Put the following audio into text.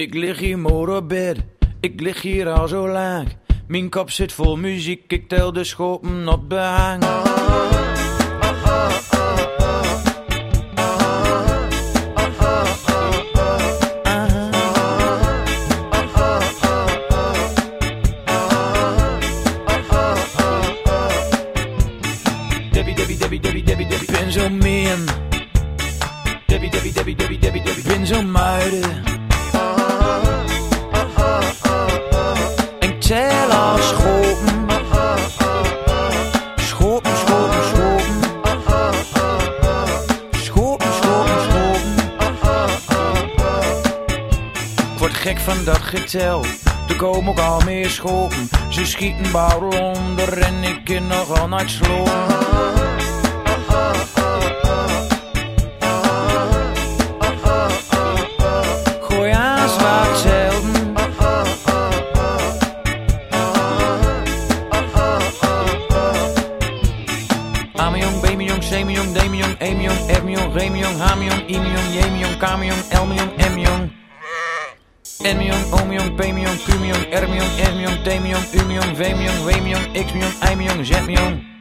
Ik lig hier mooi op bed, ik lig hier al zo lang. Mijn kop zit vol muziek, ik tel de schopen op behang. Debbie, Debbie, Debbie, Debbie, Debbie, Debbie, ben zo. Debbie, Debbie, Debbie, Debbie, Debbie, Debbie, ik ben zo. Gek van dat getel. Er komen ook al meer schopen. Ze schieten bouwel onder en ik kan nogal naar slopen. Semion, Demion, Emion, Ermion, Remion, Hamion, Imion, Jemion, Kamion, Elmion. Enmion, Omion, Pemion, Pumion, Ermion, Ermion, Temion, Umion, Vemion, Wemion, Xmion, Eimion, Zetmion.